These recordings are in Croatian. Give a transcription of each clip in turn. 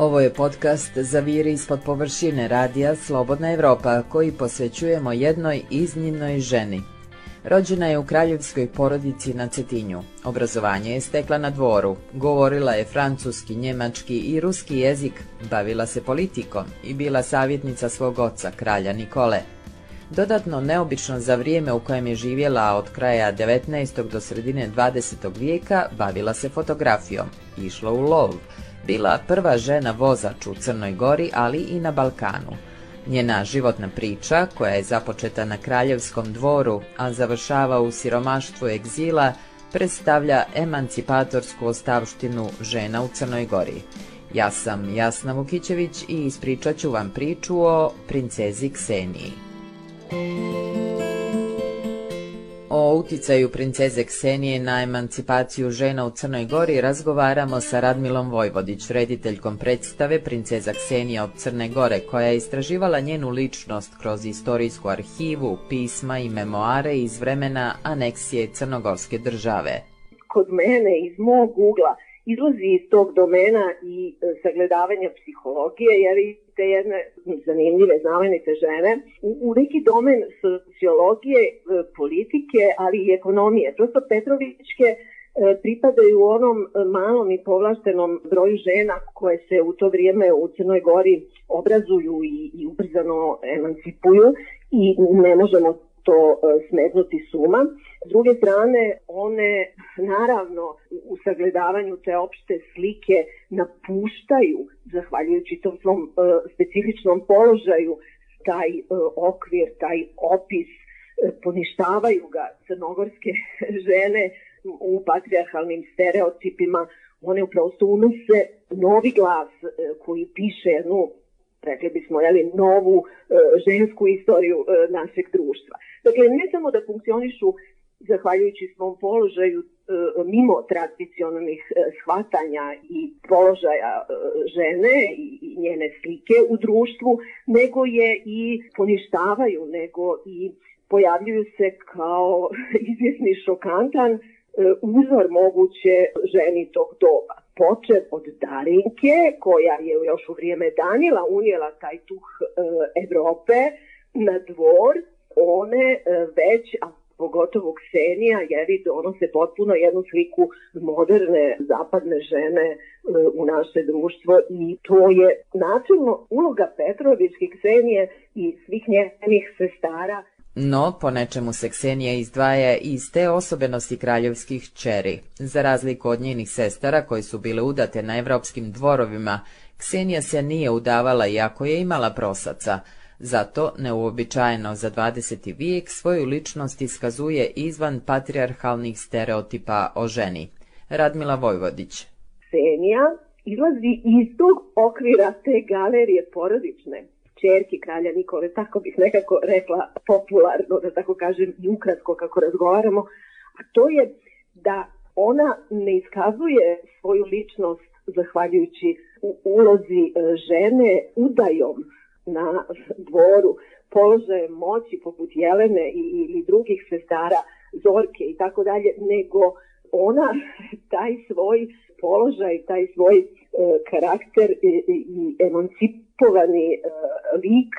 Ovo je podcast za viri ispod površine radija Slobodna Evropa koji posvećujemo jednoj iznimnoj ženi. Rođena je u kraljevskoj porodici na Cetinju. Obrazovanje je stekla na dvoru. Govorila je francuski, njemački i ruski jezik. Bavila se politikom i bila savjetnica svog oca, kralja Nikole. Dodatno neobično za vrijeme u kojem je živjela od kraja 19. do sredine 20. vijeka, bavila se fotografijom. Išla u lov bila prva žena vozač u Crnoj Gori, ali i na Balkanu. Njena životna priča, koja je započeta na kraljevskom dvoru, a završava u siromaštvu egzila, predstavlja emancipatorsku ostavštinu žena u Crnoj Gori. Ja sam Jasna Vukićević i ispričat ću vam priču o princezi Kseniji. O uticaju princeze Ksenije na emancipaciju žena u Crnoj Gori razgovaramo sa Radmilom Vojvodić, rediteljkom predstave Princeza Ksenija od Crne Gore, koja je istraživala njenu ličnost kroz istorijsku arhivu, pisma i memoare iz vremena aneksije Crnogorske države. Kod mene, iz mog ugla, izlazi iz tog domena i e, sagledavanja psihologije, jer i te jedne zanimljive, znamenite žene, u, neki domen sociologije, e, politike, ali i ekonomije. Prosto Petrovićke e, pripadaju onom malom i povlaštenom broju žena koje se u to vrijeme u Crnoj Gori obrazuju i, i ubrzano emancipuju i ne možemo to smetnuti suma. S druge strane, one naravno u sagledavanju te opšte slike napuštaju, zahvaljujući tom svom uh, specifičnom položaju, taj uh, okvir, taj opis, uh, poništavaju ga crnogorske žene u patriarhalnim stereotipima, one uprosto unose novi glas koji piše jednu rekli bismo, jeli, novu e, žensku istoriju e, našeg društva. Dakle, ne samo da funkcionišu zahvaljujući svom položaju e, mimo tradicionalnih e, shvatanja i položaja e, žene i njene slike u društvu, nego je i poništavaju, nego i pojavljuju se kao izvjesni šokantan uzor moguće ženi tog doba. Počev od Darinke, koja je još u vrijeme Danila unijela taj duh Evrope na dvor, one već, a pogotovo Ksenija, jer donose potpuno jednu sliku moderne zapadne žene e, u naše društvo i to je načinno uloga Petrovićke Ksenije i svih njenih sestara No, po nečemu se Ksenija izdvaja iz te osobenosti kraljevskih čeri. Za razliku od njenih sestara koji su bile udate na evropskim dvorovima, Ksenija se nije udavala iako je imala prosaca, Zato, neuobičajeno za 20. vijek, svoju ličnost iskazuje izvan patriarhalnih stereotipa o ženi. Radmila Vojvodić. Ksenija izlazi iz tog okvira te galerije porodične čerki kralja Nikole, tako bih nekako rekla popularno, da tako kažem i ukratko kako razgovaramo, a to je da ona ne iskazuje svoju ličnost zahvaljujući u ulozi e, žene udajom na dvoru položaje moći poput Jelene ili drugih sestara Zorke i tako dalje, nego ona taj svoj položaj, taj svoj e, karakter i, i emancipovani e, lik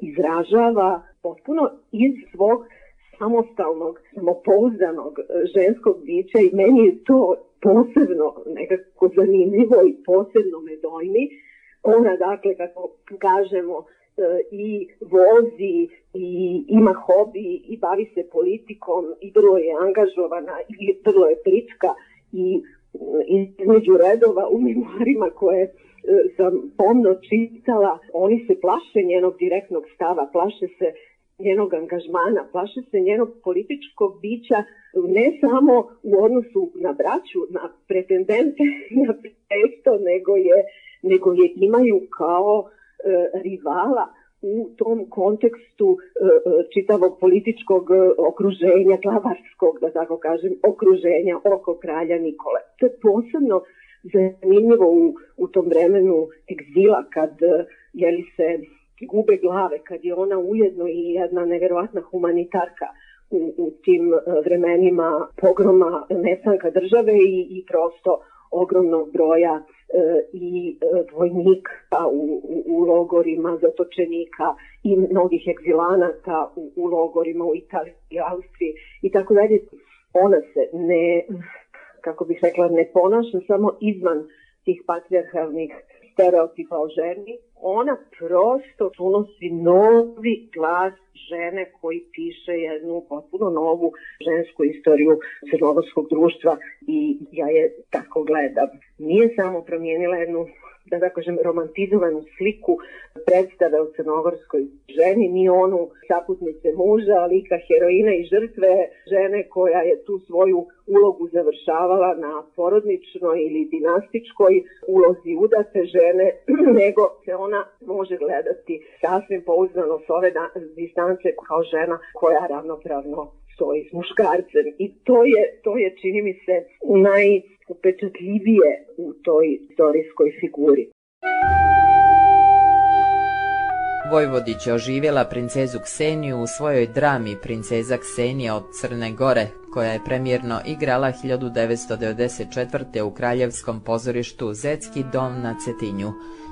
izražava potpuno iz svog samostalnog, samopouzdanog ženskog bića i meni je to posebno nekako zanimljivo i posebno me dojmi. Ona, dakle, kako kažemo, i vozi i ima hobi i bavi se politikom i vrlo je angažovana i vrlo je plička i između redova u memoarima koje e, sam pomno čitala, oni se plaše njenog direktnog stava, plaše se njenog angažmana, plaše se njenog političkog bića ne samo u odnosu na braću, na pretendente, na presto, nego je, nego je imaju kao E, rivala u tom kontekstu e, e, čitavog političkog okruženja, glavarskog, da tako kažem, okruženja oko kralja Nikole. To je posebno zanimljivo u, u tom vremenu egzila kad jeli se gube glave, kad je ona ujedno i jedna neverovatna humanitarka u, u tim vremenima pogroma nestanka države i, i prosto ogromnog broja i vojnika u, u, u logorima, zatočenika i mnogih egzilanata u, u logorima u Italiji i Austriji i tako dalje. Ona se ne, kako bih rekla, ne ponaša samo izvan tih patriarhalnih stereotipa o ženi, ona prosto unosi novi glas žene koji piše jednu potpuno novu žensku istoriju crnogorskog društva i ja je tako gledam. Nije samo promijenila jednu da da kažem, romantizovanu sliku predstave o crnogorskoj ženi, ni onu saputnice muža, lika heroina i žrtve žene koja je tu svoju ulogu završavala na porodničnoj ili dinastičkoj ulozi udate žene, nego se ona može gledati sasvim pouzdano s ove distance kao žena koja ravnopravno stoji s muškarcem. I to je, to je čini mi se, naj upečatljivije u toj istorijskoj figuri. Vojvodić je oživjela princezu Kseniju u svojoj drami Princeza Ksenija od Crne Gore, koja je premjerno igrala 1994. u Kraljevskom pozorištu Zetski dom na Cetinju.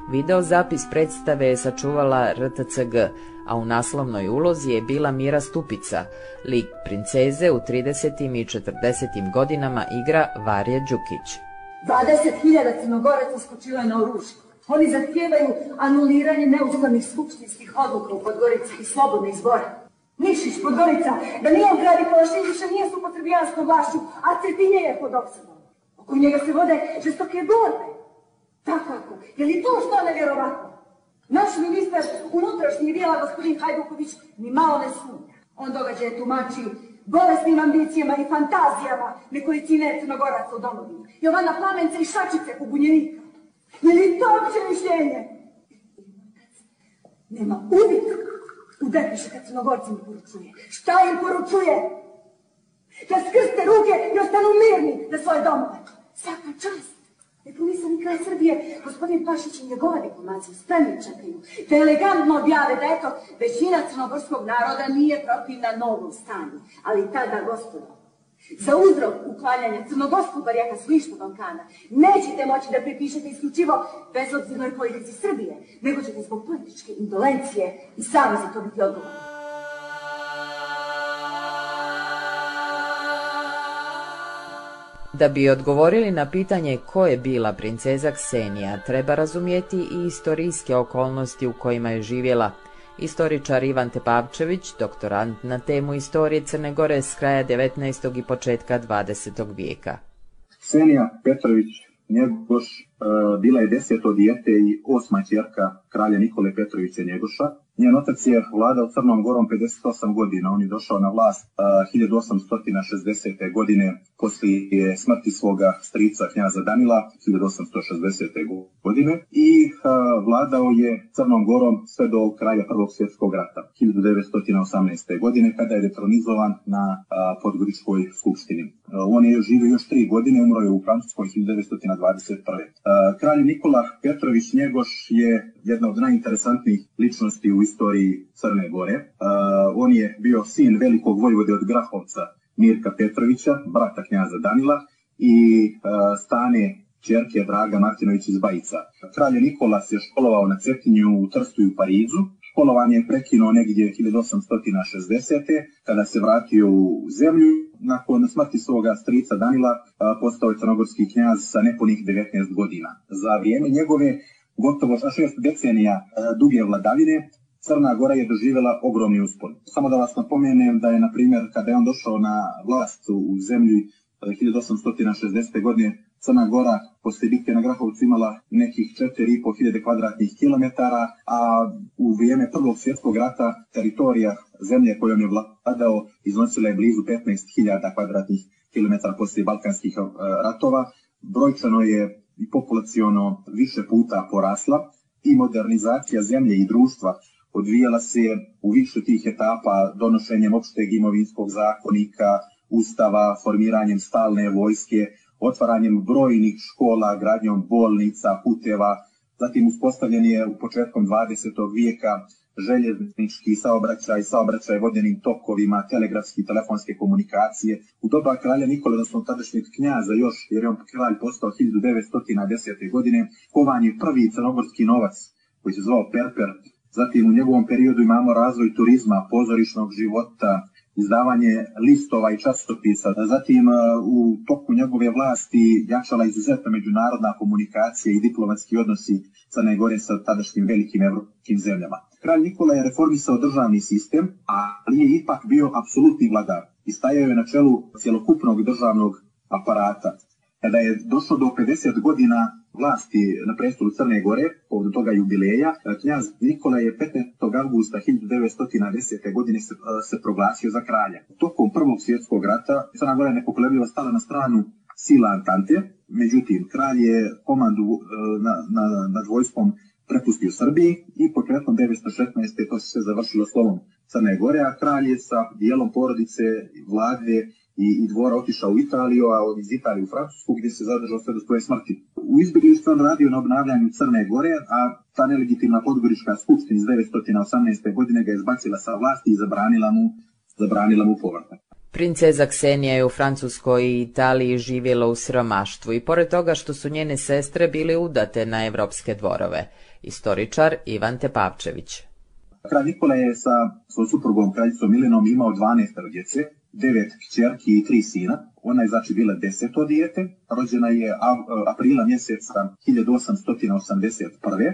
Video zapis predstave je sačuvala RTCG, a u naslovnoj ulozi je bila Mira Stupica. Lik princeze u 30. i 40. godinama igra Varje Đukić. 20.000 crnogoraca skočila je na oružje. Oni zahtijevaju anuliranje neustavnih skupštinskih odluka u Podgorici i slobodne izbore. Nišić, Podgorica, da nije on gradi Palašin više nije s upotrebijanskom vlašću, a Cetinje je pod opsadom. Oko njega se vode žestoke borbe. Takako, je li to što nevjerovatno? Naš ministar unutrašnjih dijela, gospodin Hajduković, ni malo ne sumnja. On događaje tumači bolesnim ambicijama i fantazijama nekolicine crnogoraca u domovini. Jovana Plamence i Šačice pobunjenika. Je li to opće mišljenje? Nema uvijek u depiše kad crnogorci mi poručuje. Šta im poručuje? Da skrste ruke i ostanu mirni za svoje domove. Svaka čast. Kraj Srbije, gospodin Pašić i njegova diplomacija spremni čekaju da elegantno objave da eto, većina crnogorskog naroda nije protivna novom stanju. Ali tada, gospodo, za uzrok uklanjanja crnogorskog barijaka s Balkana nećete moći da pripišete isključivo bezobzirnoj politici Srbije, nego ćete zbog političke indolencije i sami za to biti odgovorni. Da bi odgovorili na pitanje ko je bila princeza Ksenija, treba razumjeti i istorijske okolnosti u kojima je živjela. Istoričar Ivan Tepavčević, doktorant na temu istorije Crne Gore s kraja 19. i početka 20. vijeka. Ksenija Petrović Njegoš e, bila je deseto dijete i osma čerka kralja Nikole Petrovića Njegoša. Njen otac je vladao Crnom Gorom 58 godina. On je došao na vlast 1860. godine poslije smrti svoga strica knjaza Danila 1860. godine i vladao je Crnom Gorom sve do kraja Prvog svjetskog rata 1918. godine kada je detronizovan na Podgoričkoj skupštini. On je živio još tri godine, umro je u Francuskoj 1921. Kralj Nikola Petrović Njegoš je jedna od najinteresantnijih ličnosti u istoriji Crne Gore. On je bio sin velikog vojvode od Grahovca Mirka Petrovića, brata knjaza Danila i stane čerke Draga Martinović iz Bajica. Kralj Nikola se školovao na Cetinju u Trstu i u Parizu. Školovanje je prekinuo negdje 1860. kada se vratio u zemlju. Nakon smrti svoga strica Danila postao je crnogorski knjaz sa nepunih 19 godina. Za vrijeme njegove gotovo šest decenija duge vladavine Crna Gora je doživjela ogromni uspon. Samo da vas napomenem da je, na primjer, kada je on došao na vlast u zemlji 1860. godine, Crna Gora poslije bitke na Grahovcu imala nekih 4.500 kvadratnih kilometara, a u vrijeme Prvog svjetskog rata teritorija zemlje kojom je vladao iznosila je blizu 15.000 kvadratnih kilometara poslije Balkanskih ratova. Brojčano je i populaciono više puta porasla i modernizacija zemlje i društva odvijala se u više tih etapa donošenjem opšteg imovinskog zakonika, ustava, formiranjem stalne vojske, otvaranjem brojnih škola, gradnjom bolnica, puteva, zatim uspostavljen je u početkom 20. vijeka željeznički saobraćaj, saobraćaj vodenim tokovima, telegrafski telefonske komunikacije. U doba kralja Nikola, odnosno tadašnjeg knjaza još, jer je on kralj postao 1910. godine, kovan je prvi crnogorski novac koji se zvao Perper. Zatim u njegovom periodu imamo razvoj turizma, pozorišnog života, izdavanje listova i časopisa. Zatim e, u toku njegove vlasti jačala izuzetna međunarodna komunikacija i diplomatski odnosi Crne Gore sa tadašnjim velikim evropskim zemljama. Kralj Nikola je reformisao državni sistem, ali je ipak bio apsolutni vladar i stajao je na čelu cjelokupnog državnog aparata. Kada je došlo do 50 godina vlasti na prestolu Crne Gore, od toga jubileja, knjaz Nikola je 15. augusta 1910. godine se, se proglasio za kralja. Tokom Prvog svjetskog rata Crna Gora je nepokolebljivo stala na stranu sila Antante, međutim, kralj je komandu na, na, nad vojskom prepustio Srbiji i početkom 1916. to se završilo slovom Crne Gore, a kralj je sa dijelom porodice, vlade i, i dvora otišao u Italiju, a iz Italije u Francusku gdje se zadržao sve do svoje smrti. U izbjeglištvu on radio na obnavljanju Crne Gore, a ta nelegitimna podgorička skupština iz 1918. godine ga je izbacila sa vlasti i zabranila mu, zabranila mu povratak. Princeza Ksenija je u Francuskoj i Italiji živjela u siromaštvu i pored toga što su njene sestre bile udate na evropske dvorove. Istoričar Ivan Tepavčević. Kralj Nikola je sa svojom suprugom kraljicom Milenom imao 12 djece, devet kćerki i tri sina. Ona je znači bila deseto dijete, rođena je aprila mjeseca 1881.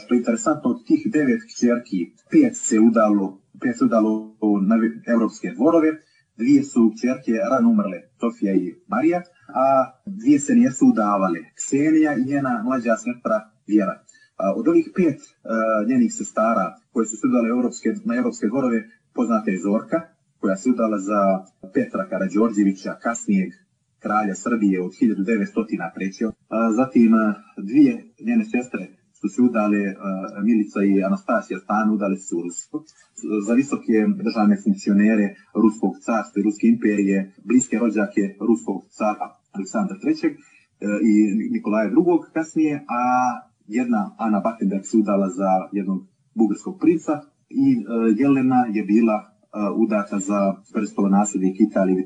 Što je interesantno, od tih devet kćerki, pet se udalo, pet udalo na evropske dvorove, dvije su kćerke rano umrle, Sofija i Marija, a dvije se nijesu udavale, Ksenija i njena mlađa sestra Vjera. Od ovih pet njenih sestara koje su se udale na evropske dvorove, poznata je Zorka, koja se udala za Petra Karađorđevića, kasnijeg kralja Srbije od 1900. trećeg. Zatim dvije njene sestre su se udale, Milica i Anastasija Stan, udale su Rusko. Za visoke državne funkcionere Ruskog carstva i Ruske imperije, bliske rođake Ruskog cara Aleksandra III. i Nikolaja II. kasnije, a jedna Ana Battenberg se udala za jednog bugarskog princa i Jelena je bila udata za prstovo nasljednik Italije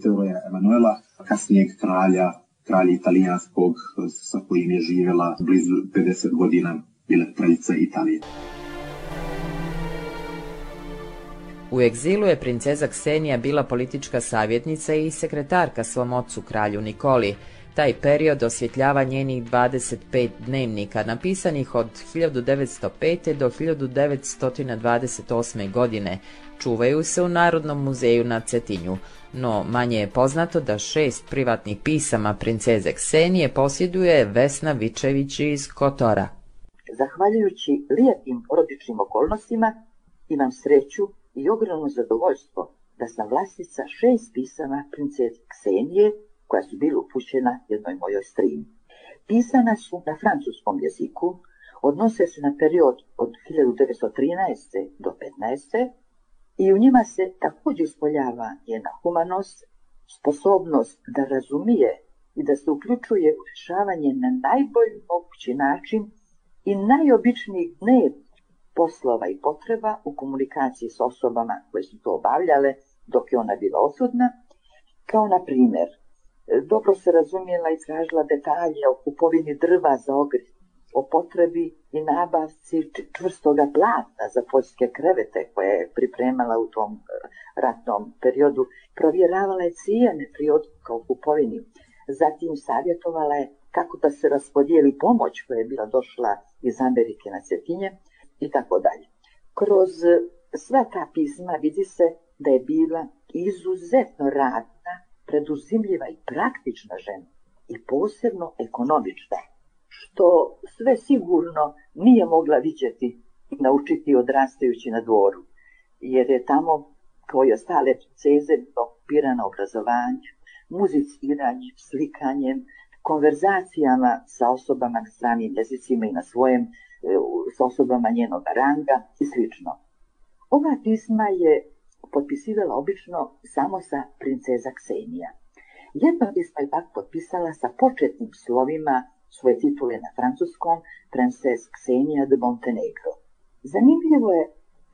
Emanuela, kasnijeg kralja, kralja italijanskog sa kojim je živjela blizu 50 godina, bila kraljica Italije. U egzilu je princeza Ksenija bila politička savjetnica i sekretarka svom ocu kralju Nikoli, taj period osvjetljava njenih 25 dnevnika, napisanih od 1905. do 1928. godine. Čuvaju se u Narodnom muzeju na Cetinju, no manje je poznato da šest privatnih pisama princeze Ksenije posjeduje Vesna Vičević iz Kotora. Zahvaljujući lijepim porodičnim okolnostima, imam sreću i ogromno zadovoljstvo da sam vlasnica šest pisama princeze Ksenije, koja su bila upućena jednoj mojoj strini. Pisana su na francuskom jeziku, odnose se na period od 1913. do 15. i u njima se također ispoljava njena humanost, sposobnost da razumije i da se uključuje u rješavanje na najbolji mogući način i najobičnijih dnev poslova i potreba u komunikaciji s osobama koje su to obavljale dok je ona bila odsudna, kao na primjer dobro se razumjela i tražila detalje o kupovini drva za ogriv, o potrebi i nabavci čvrstoga plata za poljske krevete koje je pripremala u tom e, ratnom periodu. Provjeravala je cijene pri odluka o kupovini. Zatim savjetovala je kako da se raspodijeli pomoć koja je bila došla iz Amerike na Cetinje i tako dalje. Kroz sva ta pisma vidi se da je bila izuzetno radna preduzimljiva i praktična žena i posebno ekonomična, što sve sigurno nije mogla vidjeti i naučiti odrastajući na dvoru, jer je tamo kao ostale ceze okupirana obrazovanje, muziciranjem, slikanjem, konverzacijama sa osobama na stranim jezicima i na svojem, e, s osobama njenog ranga i slično. Ova pisma je potpisivala obično samo sa princeza Ksenija. Jedno pismo je pak potpisala sa početnim slovima svoje titule na francuskom Princes Ksenija de Montenegro. Zanimljivo je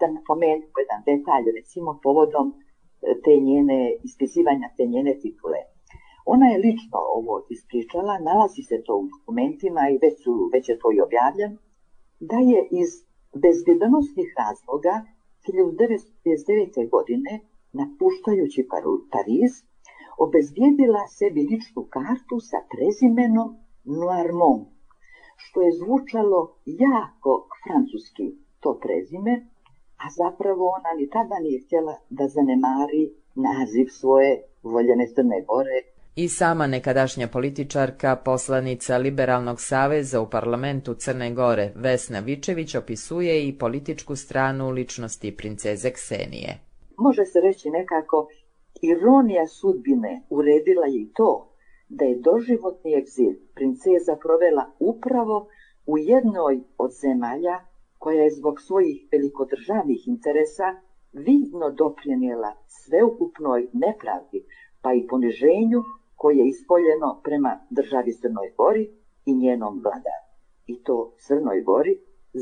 da napomenem jedan detalj, recimo povodom e, te njene, ispisivanja te njene titule. Ona je lično ovo ispričala, nalazi se to u dokumentima i već, su, već je to i objavljeno, da je iz bezbjedonosnih razloga 1959. godine, napuštajući Pariz, obezbijedila sebi ličnu kartu sa prezimenom Noirmont, što je zvučalo jako francuski to prezime, a zapravo ona ni tada nije htjela da zanemari naziv svoje voljene Crne Gore. I sama nekadašnja političarka, poslanica Liberalnog saveza u parlamentu Crne Gore, Vesna Vičević, opisuje i političku stranu ličnosti princeze Ksenije. Može se reći nekako, ironija sudbine uredila je i to da je doživotni egzil princeza provela upravo u jednoj od zemalja koja je zbog svojih velikodržavnih interesa vidno doprinijela sveukupnoj nepravdi pa i poniženju koje je ispoljeno prema državi Crnoj Gori i njenom vladaru. I to Crnoj Gori,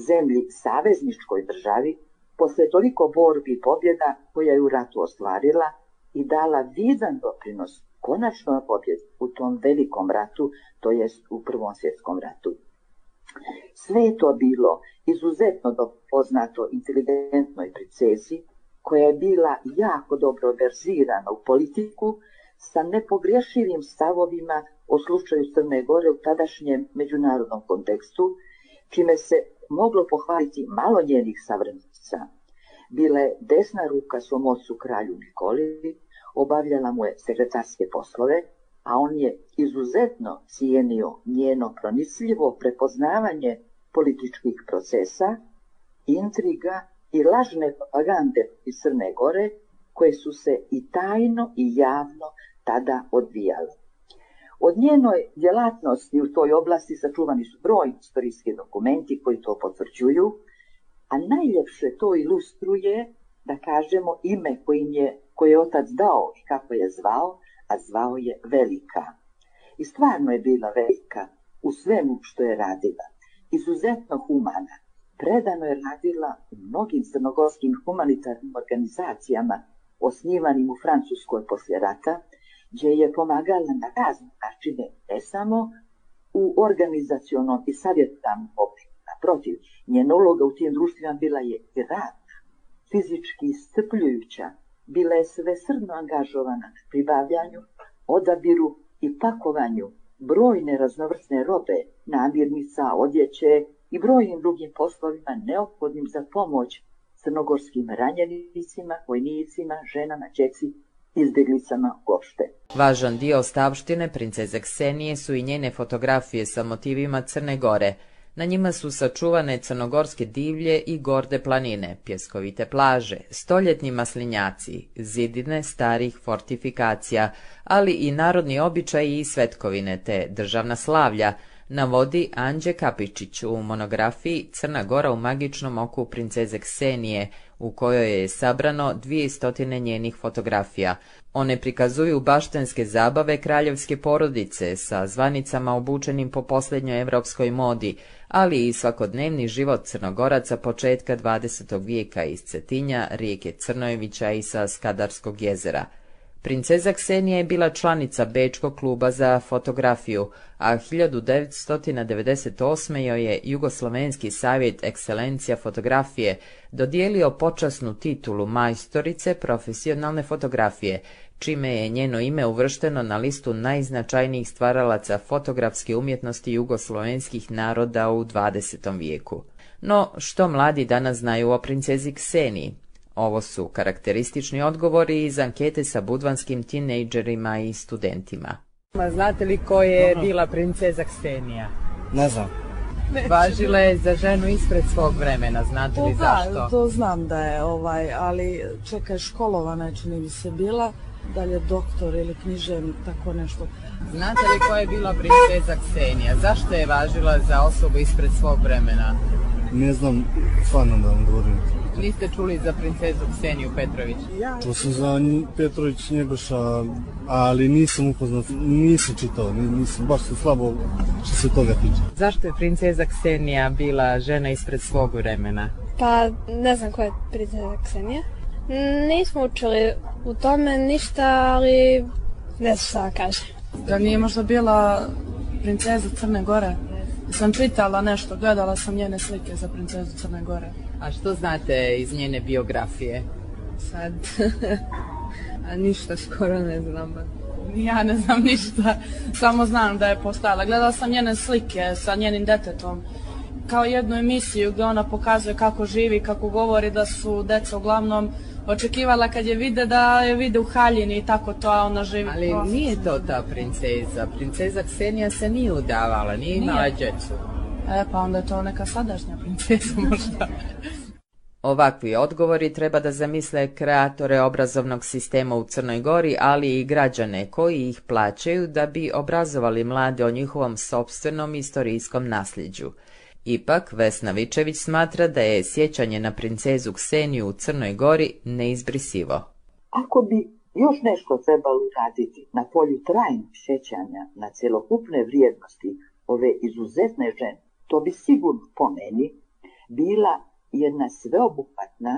zemlji savezničkoj državi, posle toliko borbi i pobjeda koja je u ratu ostvarila i dala vidan doprinos konačno pobjedi u tom velikom ratu, to jest u Prvom svjetskom ratu. Sve je to bilo izuzetno poznato inteligentnoj princezi, koja je bila jako dobro verzirana u politiku, sa nepogrešivim stavovima o slučaju Crne Gore u tadašnjem međunarodnom kontekstu, čime se moglo pohvaliti malo njenih savremenica. Bila je desna ruka svom ocu kralju Nikoli, obavljala mu je sekretarske poslove, a on je izuzetno cijenio njeno pronicljivo prepoznavanje političkih procesa, intriga i lažne propagande iz Crne Gore, koje su se i tajno i javno tada odvijale. Od njenoj djelatnosti u toj oblasti sačuvani su brojni istorijski dokumenti koji to potvrđuju, a najljepše to ilustruje, da kažemo, ime kojim je, koje je otac dao i kako je zvao, a zvao je Velika. I stvarno je bila velika u svemu što je radila. Izuzetno humana. Predano je radila u mnogim crnogorskim humanitarnim organizacijama osnivanim u Francuskoj poslije rata, gdje je pomagala na razne načine, ne samo u organizacionom i savjetnom obliku. Naprotiv, njena uloga u tim društvima bila je i radna, fizički iscrpljujuća, bila je svesrdno angažovana na pribavljanju, odabiru i pakovanju brojne raznovrsne robe, namirnica, odjeće i brojnim drugim poslovima neophodnim za pomoć crnogorskim ranjenicima, vojnicima, ženama, djeci, izbjeglicama uopšte. Važan dio ostavštine princeze Ksenije su i njene fotografije sa motivima Crne Gore – na njima su sačuvane crnogorske divlje i gorde planine, pjeskovite plaže, stoljetni maslinjaci, zidine starih fortifikacija, ali i narodni običaji i svetkovine te državna slavlja, navodi Anđe Kapičić u monografiji Crna Gora u magičnom oku princeze Ksenije, u kojoj je sabrano dvije stotine njenih fotografija. One prikazuju baštenske zabave kraljevske porodice sa zvanicama obučenim po posljednjoj evropskoj modi, ali i svakodnevni život crnogoraca početka 20. vijeka iz Cetinja, rijeke Crnojevića i sa Skadarskog jezera. Princeza Ksenija je bila članica Bečkog kluba za fotografiju, a 1998. joj je Jugoslovenski savjet ekscelencija fotografije dodijelio počasnu titulu majstorice profesionalne fotografije, čime je njeno ime uvršteno na listu najznačajnijih stvaralaca fotografske umjetnosti jugoslovenskih naroda u 20. vijeku. No, što mladi danas znaju o princezi Kseniji? Ovo su karakteristični odgovori iz ankete sa budvanskim tinejdžerima i studentima. Znate li ko je bila princeza Ksenija? Ne znam. Važila je za ženu ispred svog vremena, znate li zašto? Da, to znam da je, ovaj, ali čekaj, školovana čini mi se bila, da li je doktor ili knjižem, tako nešto. Znate li ko je bila princeza Ksenija? Zašto je važila za osobu ispred svog vremena? Ne znam, stvarno da vam govorim. Niste čuli za princezu Kseniju Petrović? Čuo sam za Petrović Njegoša, ali nisam upoznat, nisam čitao, nisam, baš se slabo što se toga tiče. Zašto je princeza Ksenija bila žena ispred svog vremena? Pa ne znam ko je princeza Ksenija. Nismo učili u tome ništa, ali ne znam šta kaže. Da nije možda bila princeza Crne Gore? Sam čitala nešto, gledala sam njene slike za princezu Crne Gore. A što znate iz njene biografije? Sad, a ništa skoro ne znam. Ja ne znam ništa, samo znam da je postala. Gledala sam njene slike sa njenim detetom kao jednu emisiju gdje ona pokazuje kako živi, kako govori da su deca uglavnom očekivala kad je vide da je vide u haljini i tako to, a ona živi. Ali nije to ta princeza. Princeza Ksenija se nije udavala, nije imala djecu. E, pa onda je to neka sadašnja princeza možda. Ovakvi odgovori treba da zamisle kreatore obrazovnog sistema u Crnoj Gori, ali i građane koji ih plaćaju da bi obrazovali mlade o njihovom sobstvenom istorijskom nasljeđu. Ipak, Vesna Vičević smatra da je sjećanje na princezu Kseniju u Crnoj Gori neizbrisivo. Ako bi još nešto trebalo raditi na polju trajnog sjećanja na celokupne vrijednosti ove izuzetne žene, to bi sigurno po meni bila jedna sveobuhvatna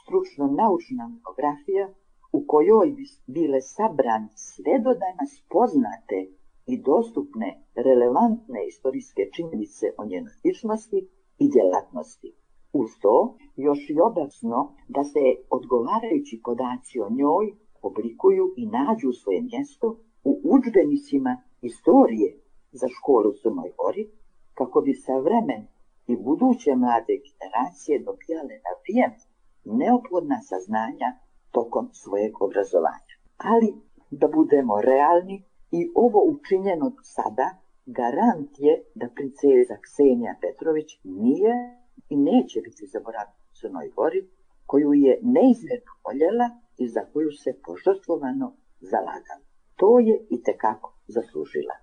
stručno-naučna monografija u kojoj bi bile sabrane sve do danas poznate i dostupne relevantne istorijske činjenice o njenoj ličnosti i djelatnosti. Uz to još i obasno da se odgovarajući podaci o njoj oblikuju i nađu svoje mjesto u udžbenicima istorije za školu u Crnoj Gori, kako bi sa vremen i buduće mlade generacije dobijale na vrijeme neophodna saznanja tokom svojeg obrazovanja. Ali, da budemo realni, i ovo učinjeno sada garant je da princeza Ksenija Petrović nije i neće biti zaboravljena u Crnoj Gori, koju je neizmjerno voljela i za koju se požrtvovano zalagala. To je i tekako zaslužila.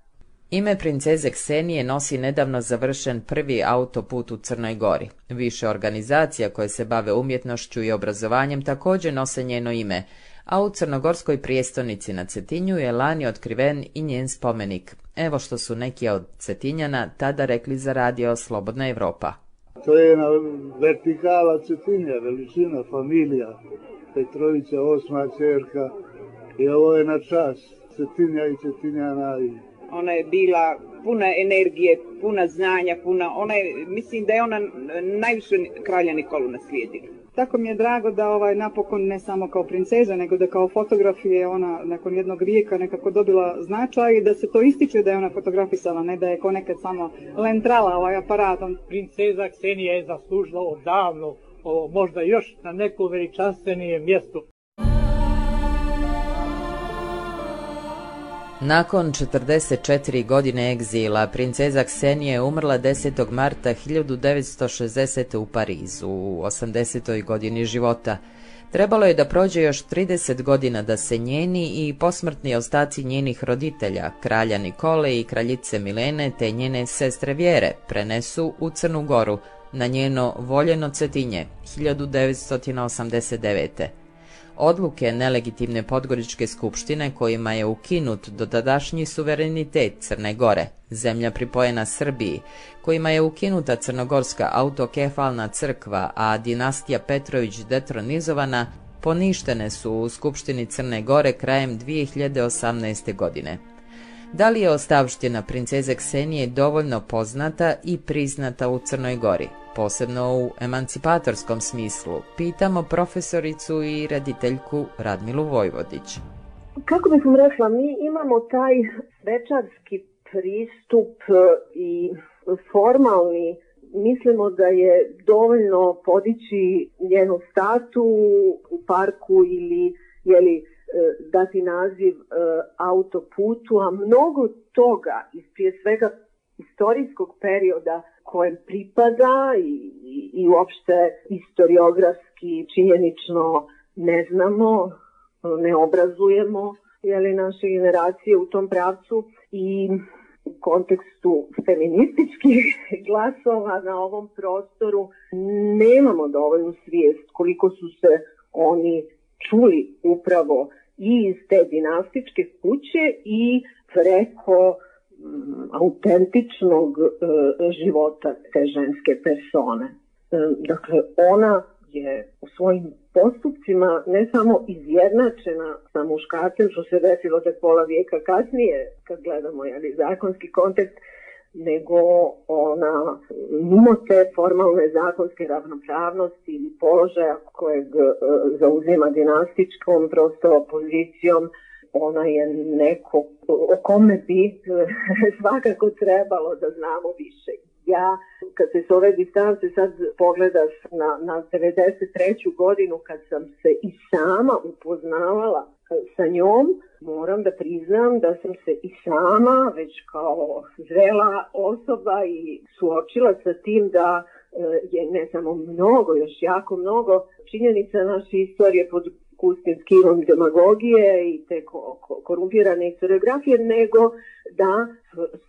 Ime princeze Ksenije nosi nedavno završen prvi autoput u Crnoj Gori. Više organizacija koje se bave umjetnošću i obrazovanjem također nose njeno ime, a u crnogorskoj prijestolnici na Cetinju je lani otkriven i njen spomenik. Evo što su neki od Cetinjana tada rekli za radio Slobodna Evropa. To je jedna vertikala Cetinja, veličina, familija, Petrovića, osma čerka i ovo je na čas Cetinja i Cetinjana. Ona je bila puna energije, puna znanja, puna, ona je, mislim da je ona najviše kralja Nikolu naslijedila. Tako mi je drago da ovaj napokon ne samo kao princeza, nego da kao fotograf je ona nakon jednog vijeka nekako dobila značaj i da se to ističe da je ona fotografisala, ne da je ko nekad samo lentrala ovaj aparatom. Princeza Ksenija je zaslužila odavno, ovo, možda još na neko veličanstvenije mjesto. Nakon 44 godine egzila, princeza Ksenija je umrla 10. marta 1960. u Parizu, u 80. godini života. Trebalo je da prođe još 30 godina da se njeni i posmrtni ostaci njenih roditelja, kralja Nikole i kraljice Milene te njene sestre Vjere, prenesu u Crnu Goru, na njeno voljeno cetinje 1989 odluke nelegitimne Podgoričke skupštine kojima je ukinut dotadašnji suverenitet Crne Gore, zemlja pripojena Srbiji, kojima je ukinuta Crnogorska autokefalna crkva, a dinastija Petrović detronizovana, poništene su u Skupštini Crne Gore krajem 2018. godine. Da li je ostavština princeze Ksenije dovoljno poznata i priznata u Crnoj Gori, posebno u emancipatorskom smislu, pitamo profesoricu i rediteljku Radmilu Vojvodić. Kako bih vam rekla, mi imamo taj svečarski pristup e, i formalni mislimo da je dovoljno podići njenu statu u parku ili jeli, E, dati naziv e, autoputu, a mnogo toga iz prije svega istorijskog perioda kojem pripada i, i, i uopšte historiografski, činjenično ne znamo, ne obrazujemo jeli, naše generacije u tom pravcu i u kontekstu feminističkih glasova na ovom prostoru nemamo dovoljnu svijest koliko su se oni čuli upravo i iz te dinastičke kuće i preko autentičnog e, života te ženske persone. Dakle, ona je u svojim postupcima ne samo izjednačena sa muškarcem, što se desilo tek pola vijeka kasnije, kad gledamo jeli, zakonski kontekst, nego ona mimo te formalne zakonske ravnopravnosti ili položaja kojeg e, zauzima dinastičkom prosto pozicijom, ona je neko o kome bi e, svakako trebalo da znamo više. Ja, kad se s ove distance sad pogledaš na, na 93. godinu, kad sam se i sama upoznavala sa njom, moram da priznam da sam se i sama već kao zrela osoba i suočila sa tim da e, je ne samo mnogo, još jako mnogo činjenica naše istorije pod kustim skilom demagogije i te korumpirane historiografije, nego da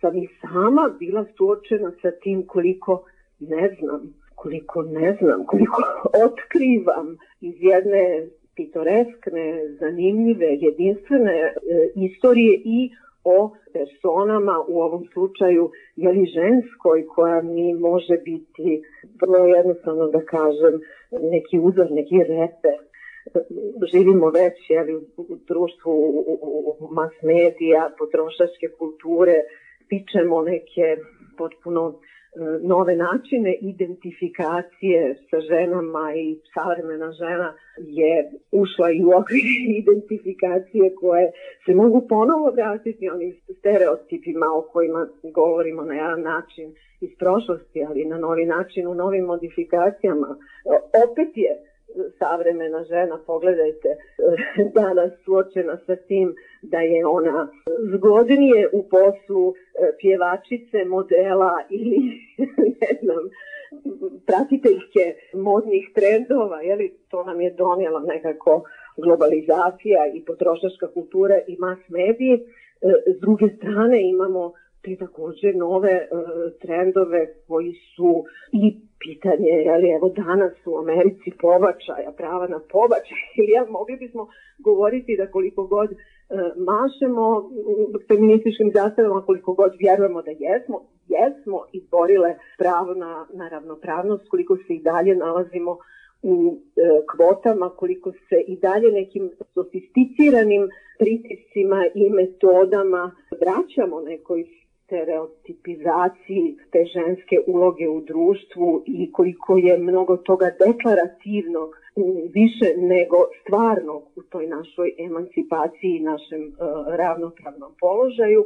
sam i sama bila suočena sa tim koliko ne znam, koliko ne znam, koliko otkrivam iz jedne pitoreskne, zanimljive, jedinstvene e, istorije i o personama u ovom slučaju jeli ženskoj koja mi može biti vrlo jednostavno da kažem neki uzor, neki reper živimo već jeli, u društvu u, mas medija, potrošačke kulture, pičemo neke potpuno e, nove načine identifikacije sa ženama i savremena žena je ušla i u okvir identifikacije koje se mogu ponovo vratiti onim stereotipima o kojima govorimo na jedan način iz prošlosti, ali na novi način u novim modifikacijama. Opet je savremena žena, pogledajte, danas suočena sa tim da je ona zgodnije u poslu e, pjevačice, modela ili ne znam, pratiteljke modnih trendova, je li to nam je donijela nekako globalizacija i potrošačka kultura i mas mediji. E, s druge strane imamo te također nove e, trendove koji su i pitanje, je li evo danas u Americi pobačaja, prava na pobačaj, ili ja, mogli bismo govoriti da koliko god e, mašemo feminističkim zastavama, koliko god vjerujemo da jesmo, jesmo izborile pravo na, na ravnopravnost, koliko se i dalje nalazimo u e, kvotama, koliko se i dalje nekim sofisticiranim pritiscima i metodama vraćamo nekoj stereotipizaciji te ženske uloge u društvu i koliko je mnogo toga deklarativnog više nego stvarnog u toj našoj emancipaciji i našem uh, ravnopravnom položaju.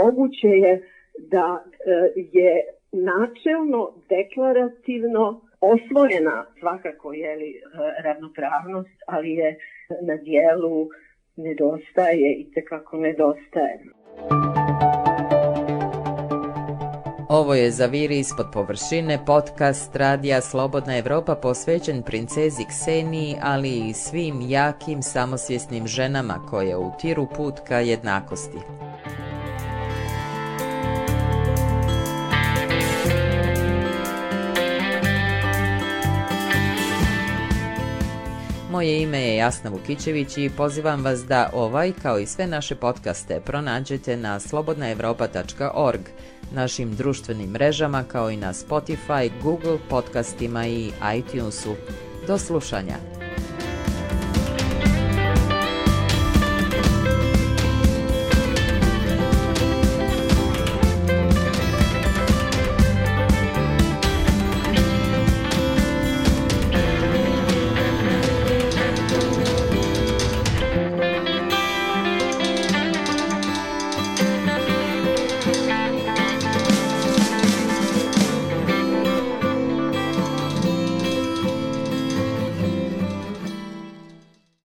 Moguće je da uh, je načelno, deklarativno osvojena svakako je li uh, ravnopravnost, ali je na dijelu nedostaje i tekako nedostaje. Ovo je Zaviri ispod površine, podcast Radija Slobodna Evropa posvećen princezi Kseniji, ali i svim jakim, samosvjesnim ženama koje utiru put ka jednakosti. Moje ime je Jasna Vukićević i pozivam vas da ovaj, kao i sve naše podcaste, pronađete na slobodnaevropa.org, našim društvenim mrežama kao i na Spotify, Google podcastima i iTunesu. Do slušanja!